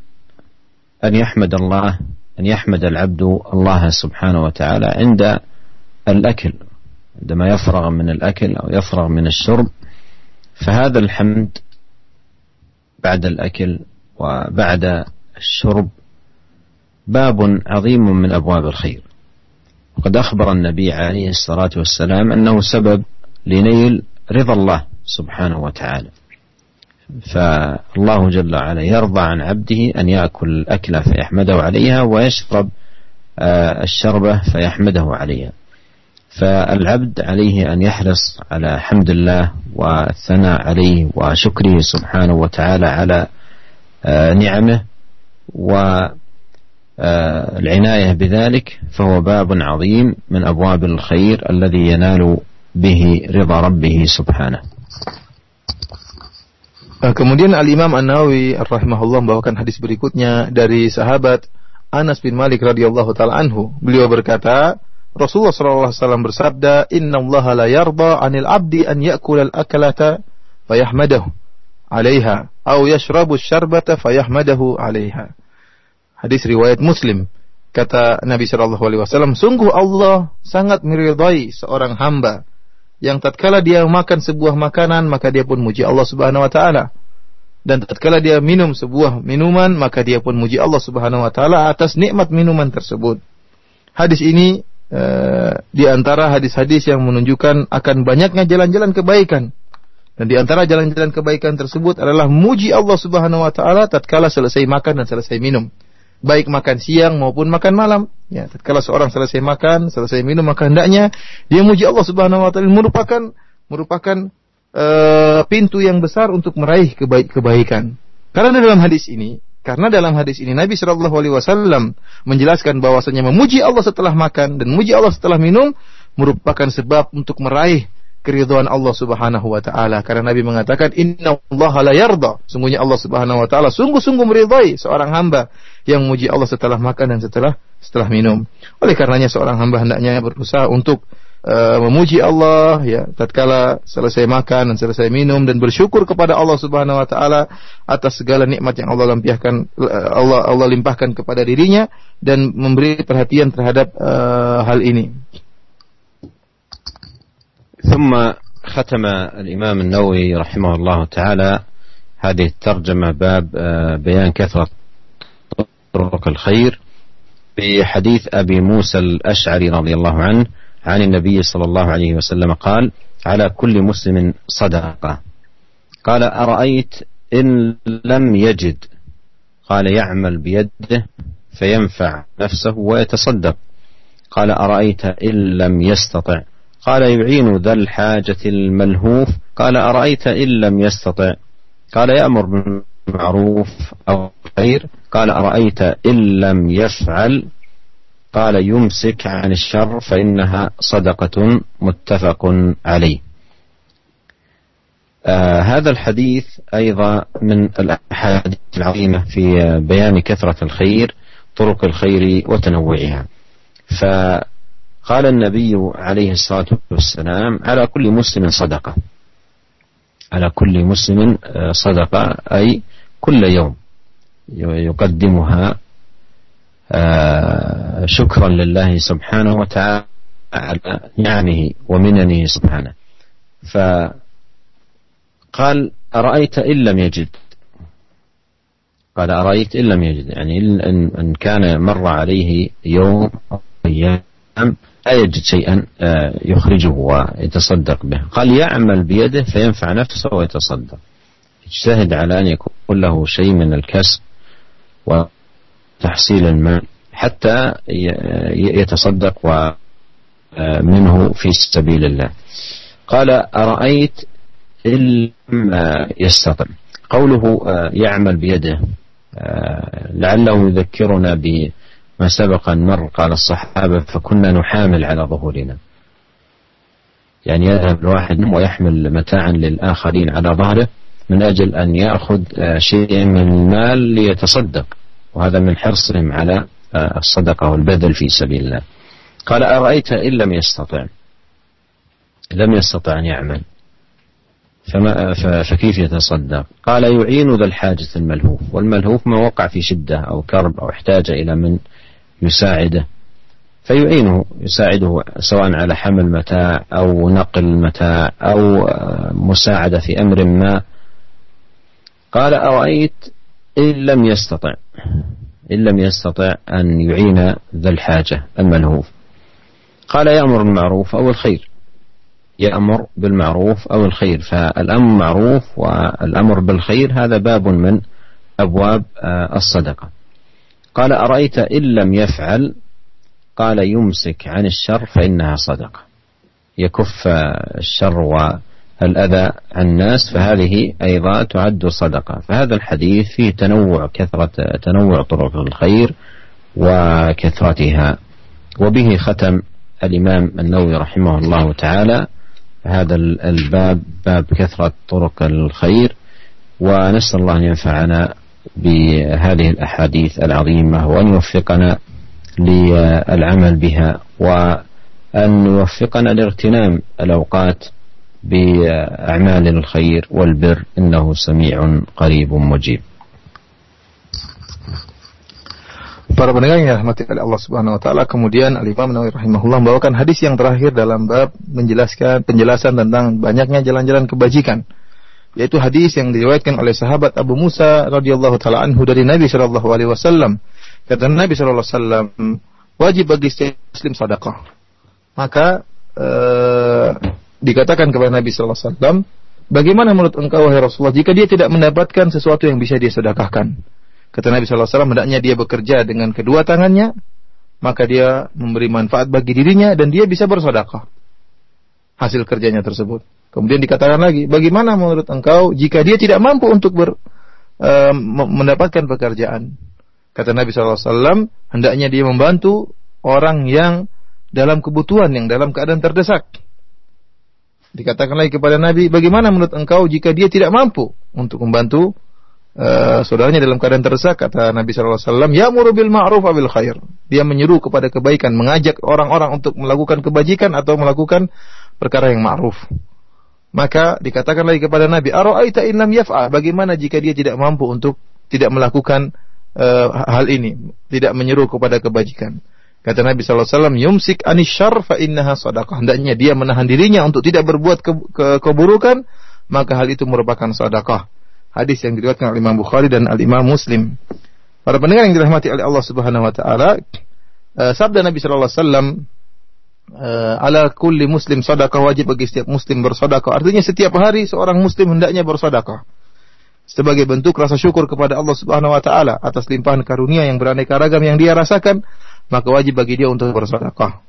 أن يحمد الله أن يحمد العبد الله سبحانه وتعالى عند الأكل عندما يفرغ من الأكل أو يفرغ من الشرب. فهذا الحمد بعد الأكل وبعد الشرب باب عظيم من أبواب الخير. وقد أخبر النبي عليه الصلاة والسلام أنه سبب لنيل رضا الله سبحانه وتعالى. فالله جل وعلا يرضى عن عبده أن يأكل الأكلة فيحمده عليها ويشرب آه، الشربة فيحمده عليها. فالعبد عليه أن يحرص على حمد الله والثناء عليه وشكره سبحانه وتعالى على آه، نعمه والعناية بذلك فهو باب عظيم من أبواب الخير الذي ينال به رضا ربه سبحانه. Kemudian Al-Imam An-Nawawi rahimahullah membawakan hadis berikutnya dari sahabat Anas bin Malik radhiyallahu taala anhu. Beliau berkata, Rasulullah sallallahu alaihi wasallam bersabda, "Inna Allah la yarda 'anil 'abdi an ya'kula al-akalata fayahmadahu 'alaiha aw yashrabu asy-syarbata fayahmadahu 'alaiha." Hadis riwayat Muslim. Kata Nabi sallallahu alaihi wasallam, sungguh Allah sangat meridai seorang hamba yang tatkala dia makan sebuah makanan maka dia pun muji Allah Subhanahu wa taala dan tatkala dia minum sebuah minuman maka dia pun muji Allah Subhanahu wa taala atas nikmat minuman tersebut. Hadis ini uh, di antara hadis-hadis yang menunjukkan akan banyaknya jalan-jalan kebaikan. Dan di antara jalan-jalan kebaikan tersebut adalah muji Allah Subhanahu wa taala tatkala selesai makan dan selesai minum baik makan siang maupun makan malam. Ya, kalau seorang selesai makan, selesai minum, maka hendaknya dia muji Allah Subhanahu wa taala merupakan merupakan uh, pintu yang besar untuk meraih kebaik kebaikan. Karena dalam hadis ini, karena dalam hadis ini Nabi Shallallahu alaihi wasallam menjelaskan bahwasanya memuji Allah setelah makan dan memuji Allah setelah minum merupakan sebab untuk meraih keridhaan Allah Subhanahu wa taala. Karena Nabi mengatakan inna Allah la yarda. Sungguhnya Allah Subhanahu wa taala sungguh-sungguh meridai seorang hamba yang memuji Allah setelah makan dan setelah setelah minum. Oleh karenanya seorang hamba hendaknya berusaha untuk uh, memuji Allah ya tatkala selesai makan dan selesai minum dan bersyukur kepada Allah Subhanahu wa taala atas segala nikmat yang Allah limpahkan Allah Allah limpahkan kepada dirinya dan memberi perhatian terhadap uh, hal ini ثم ختم الإمام النووي رحمه الله تعالى هذه الترجمة باب آه، بيان كثرة طرق الخير بحديث أبي موسى الأشعري رضي الله عنه عن النبي صلى الله عليه وسلم قال على كل مسلم صدقة قال أرأيت إن لم يجد قال يعمل بيده فينفع نفسه ويتصدق قال أرأيت إن لم يستطع قال يعين ذا الحاجة الملهوف. قال أرأيت إن لم يستطع. قال يأمر بالمعروف أو خير قال أرأيت إن لم يفعل. قال يمسك عن الشر فإنها صدقة متفق عليه. آه هذا الحديث أيضا من الأحاديث العظيمة في بيان كثرة الخير طرق الخير وتنوعها. ف قال النبي عليه الصلاة والسلام على كل مسلم صدقة. على كل مسلم آه، صدقة أي كل يوم يقدمها آه، شكرا لله سبحانه وتعالى على نعمه ومننه سبحانه. فقال أرأيت إن لم يجد؟ قال أرأيت إن لم يجد. يعني إن, إن كان مر عليه يوم أو أيام لا يجد شيئا آه، يخرجه ويتصدق به. قال يعمل بيده فينفع نفسه ويتصدق. يجتهد على أن يكون له شيء من الكسب وتحصيل المال حتى يتصدق ومنه في سبيل الله. قال أرأيت إن يستطع. قوله آه، يعمل بيده. آه، لعله يذكرنا بما سبق أن مر قال الصحابة فكنا نحامل على ظهورنا. يعني يذهب الواحد ويحمل متاعا للآخرين على ظهره من أجل أن يأخذ آه، شيء من المال ليتصدق. وهذا من حرصهم على الصدقة والبذل في سبيل الله. قال أرأيت إن لم يستطع؟ لم يستطع أن يعمل. فما فكيف يتصدق؟ قال يعين ذا الحاجة الملهوف. والملهوف ما وقع في شدة أو كرب أو احتاج إلى من يساعده فيعينه يساعده سواء على حمل متاع أو نقل متاع أو مساعدة في أمر ما. قال أرأيت إن لم يستطع إن لم يستطع أن يعين ذا الحاجة الملهوف قال يأمر بالمعروف أو الخير. يأمر بالمعروف أو الخير. فالأمر معروف والأمر بالخير هذا باب من أبواب آه، الصدقة. قال أرأيت إن لم يفعل؟ قال يمسك عن الشر فإنها صدقة. يكف الشر والأذى عن الناس فهذه أيضا تعد صدقة. فهذا الحديث فيه تنوع كثرة تنوع طرق الخير وكثرتها. وبه ختم الإمام النووي رحمه الله تعالى هذا الباب باب كثرة طرق الخير. ونسأل الله أن ينفعنا بهذه الأحاديث العظيمة وأن يوفقنا للعمل بها وأن يوفقنا لاغتنام الأوقات بأعمال الخير والبر إنه سميع قريب مجيب Para pendengar yang dirahmati oleh Allah Subhanahu wa taala, kemudian Al Imam Nawawi rahimahullah membawakan hadis yang terakhir dalam bab menjelaskan penjelasan tentang banyaknya jalan-jalan kebajikan. Yaitu hadis yang diriwayatkan oleh sahabat Abu Musa radhiyallahu taala anhu dari Nabi sallallahu alaihi wasallam. Kata Nabi sallallahu alaihi wasallam, wajib bagi setiap muslim sedekah. Maka ee, dikatakan kepada Nabi sallallahu alaihi wasallam, bagaimana menurut engkau wahai Rasulullah jika dia tidak mendapatkan sesuatu yang bisa dia sedekahkan? Kata Nabi SAW, hendaknya dia bekerja dengan kedua tangannya, maka dia memberi manfaat bagi dirinya dan dia bisa bersodakah. Hasil kerjanya tersebut. Kemudian dikatakan lagi, bagaimana menurut engkau jika dia tidak mampu untuk ber, uh, mendapatkan pekerjaan? Kata Nabi SAW, hendaknya dia membantu orang yang dalam kebutuhan, yang dalam keadaan terdesak. Dikatakan lagi kepada Nabi, bagaimana menurut engkau jika dia tidak mampu untuk membantu uh, saudaranya dalam keadaan terdesak kata Nabi sallallahu alaihi wasallam ya'muru bil ma'ruf bil khair. Dia menyeru kepada kebaikan, mengajak orang-orang untuk melakukan kebajikan atau melakukan perkara yang ma'ruf. Maka dikatakan lagi kepada Nabi, "Ara'aita in lam yaf'al?" Bagaimana jika dia tidak mampu untuk tidak melakukan uh, hal ini, tidak menyeru kepada kebajikan? Kata Nabi SAW, Yumsik anisyar fa innaha sadaqah. Hendaknya dia menahan dirinya untuk tidak berbuat ke, ke, keburukan, maka hal itu merupakan sadaqah hadis yang diriwayatkan oleh Imam Bukhari dan Al Imam Muslim. Para pendengar yang dirahmati oleh Allah Subhanahu wa taala, uh, sabda Nabi sallallahu alaihi wasallam uh, ala kulli muslim sedekah wajib bagi setiap muslim bersedekah. Artinya setiap hari seorang muslim hendaknya bersedekah. Sebagai bentuk rasa syukur kepada Allah Subhanahu wa taala atas limpahan karunia yang beraneka ragam yang dia rasakan, maka wajib bagi dia untuk bersedekah.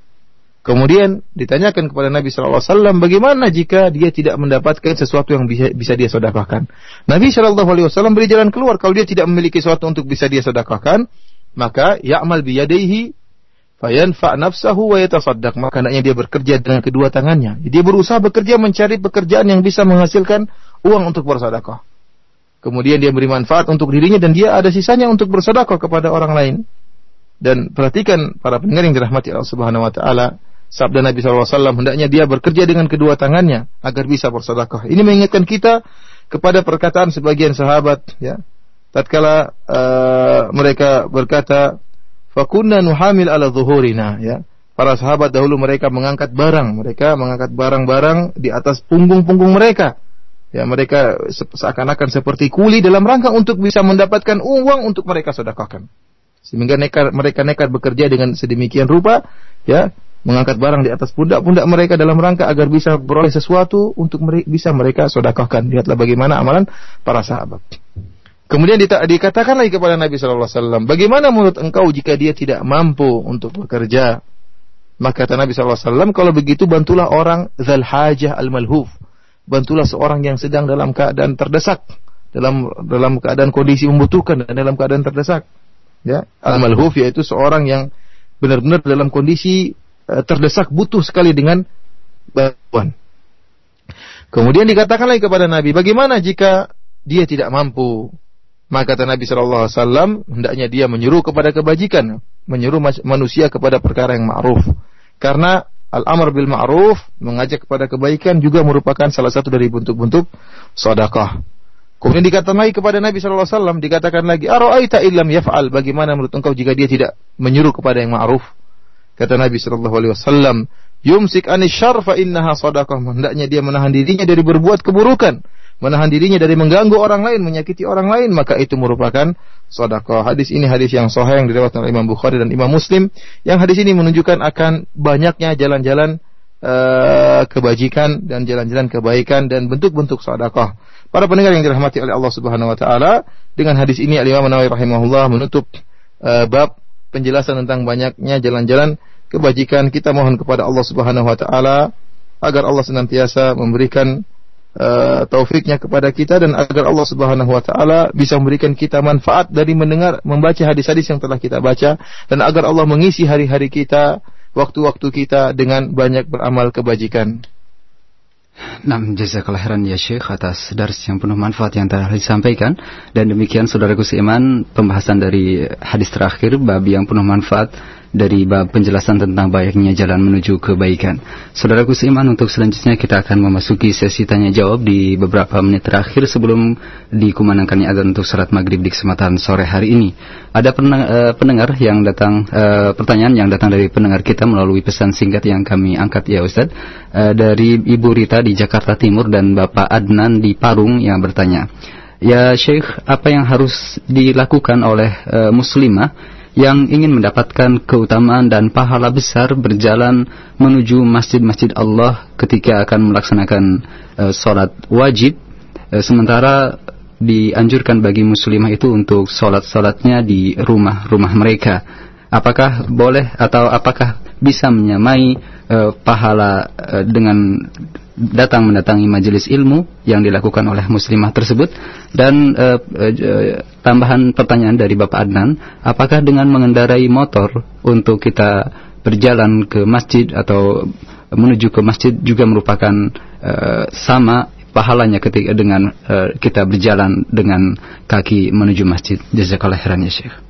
Kemudian ditanyakan kepada Nabi Shallallahu Alaihi Wasallam bagaimana jika dia tidak mendapatkan sesuatu yang bisa, bisa dia sedekahkan. Nabi Shallallahu Alaihi Wasallam beri jalan keluar kalau dia tidak memiliki sesuatu untuk bisa dia sedekahkan, maka ya'mal biyadaihi fayanfa nafsahu wa yatasaddaq. Maka hendaknya dia bekerja dengan kedua tangannya. Dia berusaha bekerja mencari pekerjaan yang bisa menghasilkan uang untuk bersedekah. Kemudian dia beri manfaat untuk dirinya dan dia ada sisanya untuk bersedekah kepada orang lain. Dan perhatikan para pendengar yang dirahmati Allah Subhanahu wa taala, Sabda Nabi SAW, hendaknya dia bekerja dengan kedua tangannya agar bisa bersedekah. Ini mengingatkan kita kepada perkataan sebagian sahabat, ya. Tatkala uh, mereka berkata, "Fakunna nuhamil ala zuhurina," ya. Para sahabat dahulu mereka mengangkat barang, mereka mengangkat barang-barang di atas punggung-punggung mereka. Ya, mereka seakan-akan seperti kuli dalam rangka untuk bisa mendapatkan uang untuk mereka sedekahkan. Sehingga nekat, mereka nekat bekerja dengan sedemikian rupa, ya, mengangkat barang di atas pundak-pundak mereka dalam rangka agar bisa beroleh sesuatu untuk bisa mereka sedekahkan. Lihatlah bagaimana amalan para sahabat. Kemudian dikatakan lagi kepada Nabi Shallallahu Alaihi bagaimana menurut engkau jika dia tidak mampu untuk bekerja? Maka kata Nabi Shallallahu Alaihi kalau begitu bantulah orang zal hajah al malhuf, bantulah seorang yang sedang dalam keadaan terdesak, dalam dalam keadaan kondisi membutuhkan dan dalam keadaan terdesak. Ya, al malhuf yaitu seorang yang benar-benar dalam kondisi uh, terdesak butuh sekali dengan bantuan. Kemudian dikatakan lagi kepada Nabi, bagaimana jika dia tidak mampu maka kata Nabi Shallallahu Alaihi Wasallam hendaknya dia menyuruh kepada kebajikan, menyuruh manusia kepada perkara yang ma'ruf. Karena al-amr bil ma'ruf mengajak kepada kebaikan juga merupakan salah satu dari bentuk-bentuk sedekah. Kemudian dikatakan lagi kepada Nabi Shallallahu Alaihi Wasallam dikatakan lagi, Aro'aita illam yaf'al, bagaimana menurut engkau jika dia tidak menyuruh kepada yang ma'ruf? Kata Nabi Shallallahu Alaihi Wasallam, yumsik anis syarfa innaha sadaqah. Hendaknya dia menahan dirinya dari berbuat keburukan menahan dirinya dari mengganggu orang lain, menyakiti orang lain, maka itu merupakan sedekah. Hadis ini hadis yang sahih yang diriwayatkan oleh Imam Bukhari dan Imam Muslim. Yang hadis ini menunjukkan akan banyaknya jalan-jalan uh, kebajikan dan jalan-jalan kebaikan dan bentuk-bentuk sedekah. Para pendengar yang dirahmati oleh Allah Subhanahu wa taala, dengan hadis ini Al Imam Nawawi rahimahullah menutup uh, bab penjelasan tentang banyaknya jalan-jalan kebajikan. Kita mohon kepada Allah Subhanahu wa taala agar Allah senantiasa memberikan uh, taufiknya kepada kita dan agar Allah Subhanahu wa taala bisa memberikan kita manfaat dari mendengar membaca hadis-hadis yang telah kita baca dan agar Allah mengisi hari-hari kita, waktu-waktu kita dengan banyak beramal kebajikan. Nah, jazakallah khairan ya Syekh atas dars yang penuh manfaat yang telah disampaikan dan demikian saudaraku seiman pembahasan dari hadis terakhir bab yang penuh manfaat dari bab penjelasan tentang baiknya jalan menuju kebaikan. Saudaraku seiman untuk selanjutnya kita akan memasuki sesi tanya jawab di beberapa menit terakhir sebelum dikumandangkannya adzan untuk salat maghrib di kesempatan sore hari ini. Ada eh, pendengar yang datang uh, pertanyaan yang datang dari pendengar kita melalui pesan singkat yang kami angkat ya Ustaz uh, dari Ibu Rita di Jakarta Timur dan Bapak Adnan di Parung yang bertanya. Ya Syekh, apa yang harus dilakukan oleh uh, muslimah yang ingin mendapatkan keutamaan dan pahala besar berjalan menuju masjid-masjid Allah ketika akan melaksanakan uh, sholat wajib. Uh, sementara dianjurkan bagi muslimah itu untuk sholat-sholatnya di rumah-rumah mereka. Apakah boleh atau apakah bisa menyamai uh, pahala uh, dengan datang mendatangi majelis ilmu yang dilakukan oleh muslimah tersebut? Dan uh, uh, tambahan pertanyaan dari Bapak Adnan. Apakah dengan mengendarai motor untuk kita berjalan ke masjid atau menuju ke masjid juga merupakan uh, sama pahalanya ketika dengan uh, kita berjalan dengan kaki menuju masjid? Jazakallahu khairan ya Syekh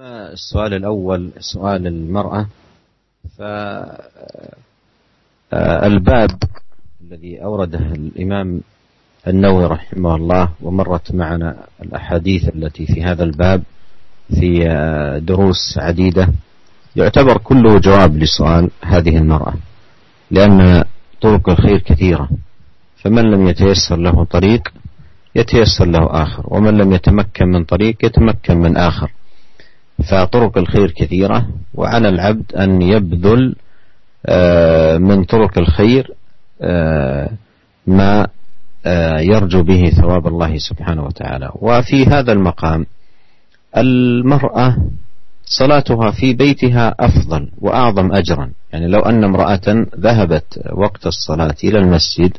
أما السؤال الأول سؤال المرأة فالباب الذي أورده الإمام النووي رحمه الله ومرت معنا الأحاديث التي في هذا الباب في دروس عديدة يعتبر كله جواب لسؤال هذه المرأة لأن طرق الخير كثيرة فمن لم يتيسر له طريق يتيسر له آخر ومن لم يتمكن من طريق يتمكن من آخر. فطرق الخير كثيرة وعلى العبد أن يبذل آه، من طرق الخير آه، ما آه، يرجو به ثواب الله سبحانه وتعالى. وفي هذا المقام المرأة صلاتها في بيتها أفضل وأعظم أجرا. يعني لو أن امرأة ذهبت وقت الصلاة إلى المسجد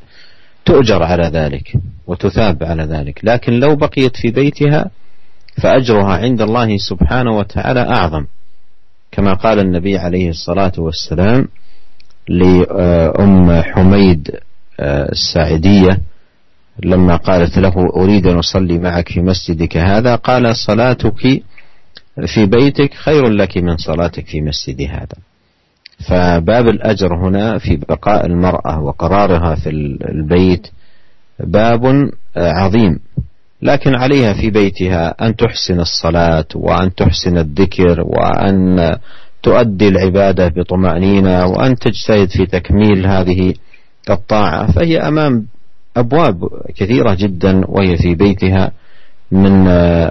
تؤجر على ذلك وتثاب على ذلك. لكن لو بقيت في بيتها فأجرها عند الله سبحانه وتعالى أعظم كما قال النبي عليه الصلاة والسلام لأم حميد الساعدية لما قالت له أريد أن أصلي معك في مسجدك هذا قال صلاتك في بيتك خير لك من صلاتك في مسجد هذا. فباب الأجر هنا في بقاء المرأة وقرارها في البيت باب عظيم. لكن عليها في بيتها أن تحسن الصلاة وأن تحسن الذكر وأن تؤدي العبادة بطمأنينة وأن تجتهد في تكميل هذه الطاعة. فهي أمام أبواب كثيرة جدا وهي في بيتها من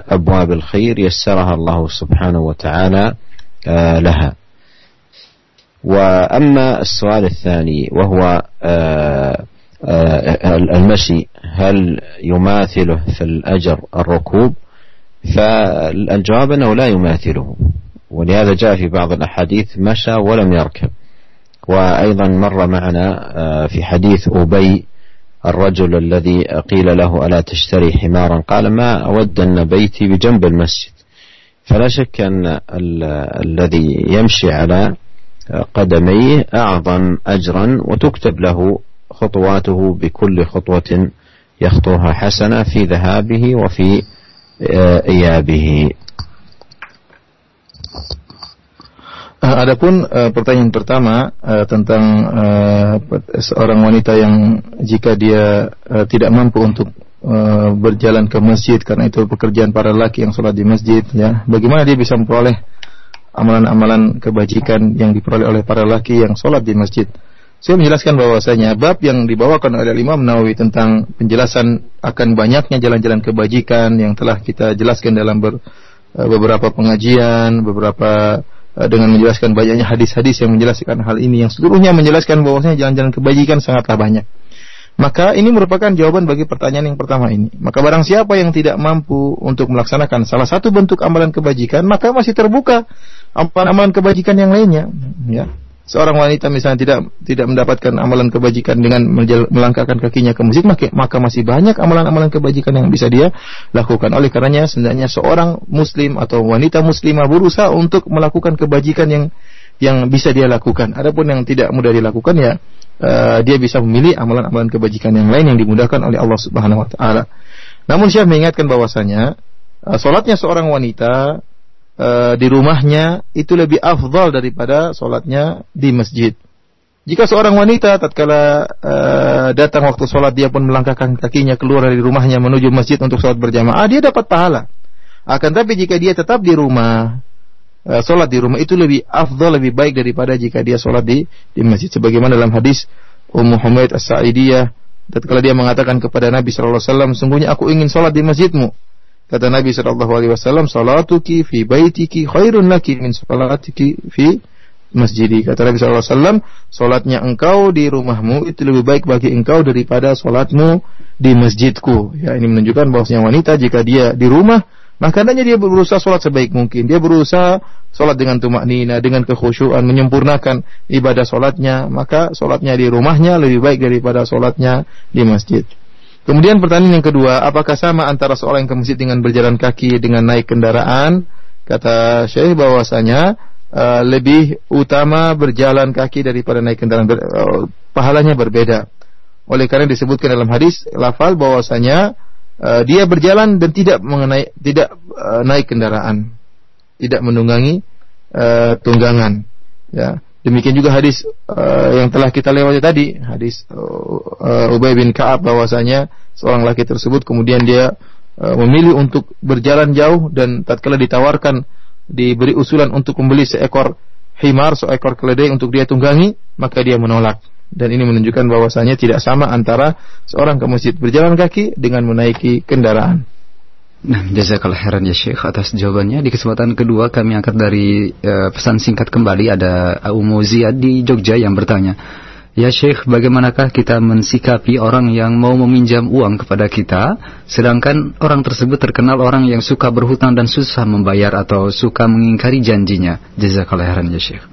أبواب الخير يسرها الله سبحانه وتعالى آه، لها. وأما السؤال الثاني وهو آه، آه، المشي. هل يماثله في الأجر الركوب؟ فالجواب أنه لا يماثله ولهذا جاء في بعض الأحاديث مشى ولم يركب. وأيضا مر معنا في حديث أبي الرجل الذي قيل له ألا تشتري حمارا؟ قال ما أود أن بيتي بجنب المسجد. فلا شك أن الذي يمشي على قدميه أعظم أجرا وتكتب له خطواته بكل خطوة يخطوها حسنة في ذهابه وفي إيابه Uh, adapun uh, pertanyaan pertama uh, tentang uh, seorang wanita yang jika dia uh, tidak mampu untuk uh, berjalan ke masjid karena itu pekerjaan para laki yang sholat di masjid, ya, bagaimana dia bisa memperoleh amalan-amalan kebajikan yang diperoleh oleh para laki yang sholat di masjid? Saya menjelaskan bahwasanya bab yang dibawakan oleh Imam Nawawi tentang penjelasan akan banyaknya jalan-jalan kebajikan yang telah kita jelaskan dalam ber, uh, beberapa pengajian, beberapa Eh, dengan menjelaskan banyaknya hadis-hadis yang menjelaskan hal ini yang seluruhnya menjelaskan bahwasanya jalan-jalan kebajikan sangatlah banyak. Maka ini merupakan jawaban bagi pertanyaan yang pertama ini. Maka barang siapa yang tidak mampu untuk melaksanakan salah satu bentuk amalan kebajikan, maka masih terbuka amalan-amalan kebajikan yang lainnya, ya seorang wanita misalnya tidak tidak mendapatkan amalan kebajikan dengan melangkahkan kakinya ke masjid maka, maka masih banyak amalan-amalan kebajikan yang bisa dia lakukan. Oleh karenanya sebenarnya seorang muslim atau wanita muslimah berusaha untuk melakukan kebajikan yang yang bisa dia lakukan. Adapun yang tidak mudah dilakukan ya uh, dia bisa memilih amalan-amalan kebajikan yang lain yang dimudahkan oleh Allah Subhanahu wa taala. Namun saya mengingatkan bahwasanya uh, salatnya seorang wanita e, di rumahnya itu lebih afdal daripada sholatnya di masjid. Jika seorang wanita tatkala e, datang waktu sholat dia pun melangkahkan kakinya keluar dari rumahnya menuju masjid untuk sholat berjamaah, dia dapat pahala. Akan tapi jika dia tetap di rumah, e, sholat di rumah itu lebih afdal, lebih baik daripada jika dia sholat di di masjid. Sebagaimana dalam hadis Ummu Humaid As-Sa'idiyah tatkala dia mengatakan kepada Nabi sallallahu alaihi wasallam, sungguhnya aku ingin sholat di masjidmu. Kata Nabi Shallallahu Alaihi Wasallam, salatuki fi baitiki khairun laki min salatiki fi masjidi. Kata Nabi Shallallahu Alaihi Wasallam, salatnya engkau di rumahmu itu lebih baik bagi engkau daripada salatmu di masjidku. Ya, ini menunjukkan bahwasanya wanita jika dia di rumah, maka dia berusaha salat sebaik mungkin. Dia berusaha salat dengan tumak nina, dengan kekhusyuan, menyempurnakan ibadah salatnya. Maka salatnya di rumahnya lebih baik daripada salatnya di masjid. Kemudian pertanyaan yang kedua, apakah sama antara seorang yang ke masjid dengan berjalan kaki dengan naik kendaraan? Kata Syekh bahwasanya uh, lebih utama berjalan kaki daripada naik kendaraan. Ber, uh, pahalanya berbeda. Oleh karena disebutkan dalam hadis lafal bahwasanya uh, dia berjalan dan tidak mengenai tidak uh, naik kendaraan, tidak menunggangi uh, tunggangan. Ya. Demikian juga hadis uh, yang telah kita lewati tadi, hadis uh, Ubay bin Ka'ab bahwasanya seorang laki tersebut kemudian dia uh, memilih untuk berjalan jauh dan tatkala ditawarkan diberi usulan untuk membeli seekor himar, seekor keledai untuk dia tunggangi, maka dia menolak. Dan ini menunjukkan bahwasanya tidak sama antara seorang ke masjid berjalan kaki dengan menaiki kendaraan. Nah, jazakallah khairan ya Syekh atas jawabannya. Di kesempatan kedua kami angkat dari uh, pesan singkat kembali ada Umu Ziyad di Jogja yang bertanya, "Ya Syekh, bagaimanakah kita mensikapi orang yang mau meminjam uang kepada kita sedangkan orang tersebut terkenal orang yang suka berhutang dan susah membayar atau suka mengingkari janjinya?" Jazakallah khairan ya Syekh.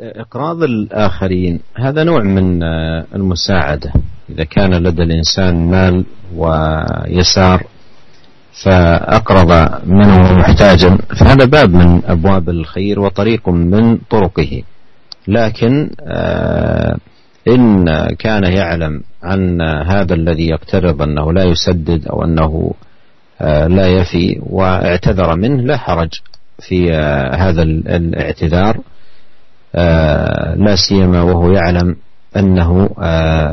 إقراض الآخرين هذا نوع من المساعدة. إذا كان لدى الإنسان مال ويسار فأقرض منه محتاجا فهذا باب من أبواب الخير وطريق من طرقه. لكن إن كان يعلم عن هذا الذي يقترض أنه لا يسدد أو أنه لا يفي واعتذر منه لا حرج في هذا الاعتذار. لا سيما وهو يعلم أنه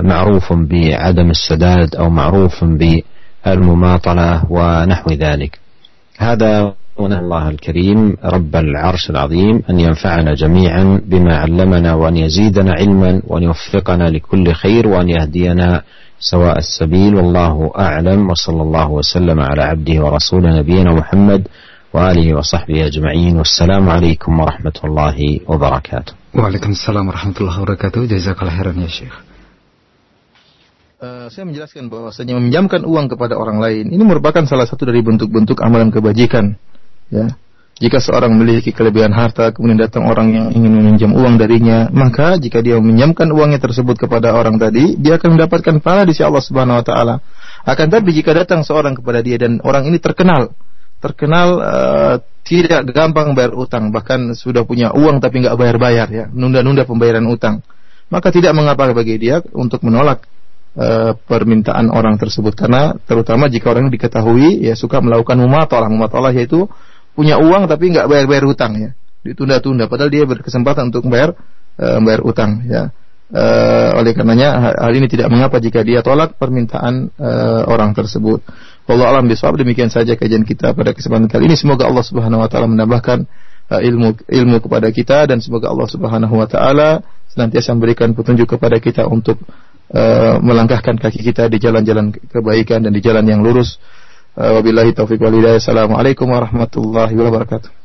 معروف بعدم السداد أو معروف بالمماطلة ونحو ذلك. هذا ونسأل الله الكريم رب العرش العظيم أن ينفعنا جميعا بما علمنا وأن يزيدنا علما وأن يوفقنا لكل خير وأن يهدينا سواء السبيل. والله أعلم وصلى الله وسلم على عبده ورسوله نبينا محمد وآله وصحبه أجمعين والسلام عليكم ورحمة الله وبركاته وعليكم السلام ورحمة الله وبركاته جزاك الله خيرا يا شيخ Uh, saya menjelaskan bahwasanya meminjamkan uang kepada orang lain ini merupakan salah satu dari bentuk-bentuk amalan kebajikan Ya. Jika seorang memiliki kelebihan harta, kemudian datang orang yang ingin meminjam uang darinya, maka jika dia meminjamkan uangnya tersebut kepada orang tadi, dia akan mendapatkan pahala di sisi Allah Subhanahu wa taala. Akan tapi jika datang seorang kepada dia dan orang ini terkenal, terkenal uh, tidak gampang bayar utang, bahkan sudah punya uang tapi nggak bayar-bayar ya, nunda-nunda pembayaran utang, maka tidak mengapa bagi dia untuk menolak uh, permintaan orang tersebut. Karena terutama jika orang diketahui ya suka melakukan mumatalah, mumatalah yaitu punya uang tapi nggak bayar-bayar hutang ya. Ditunda-tunda. Padahal dia berkesempatan untuk membayar uh, membayar utang ya. Uh, oleh karenanya hal ini tidak mengapa jika dia tolak permintaan uh, orang tersebut Allah alam bisawab demikian saja kajian kita pada kesempatan kali ini semoga Allah Subhanahu wa taala menambahkan uh, ilmu ilmu kepada kita dan semoga Allah Subhanahu wa taala senantiasa memberikan petunjuk kepada kita untuk uh, melangkahkan kaki kita di jalan-jalan kebaikan dan di jalan yang lurus Wabillahi taufiq wal hidayah. Assalamualaikum warahmatullahi wabarakatuh.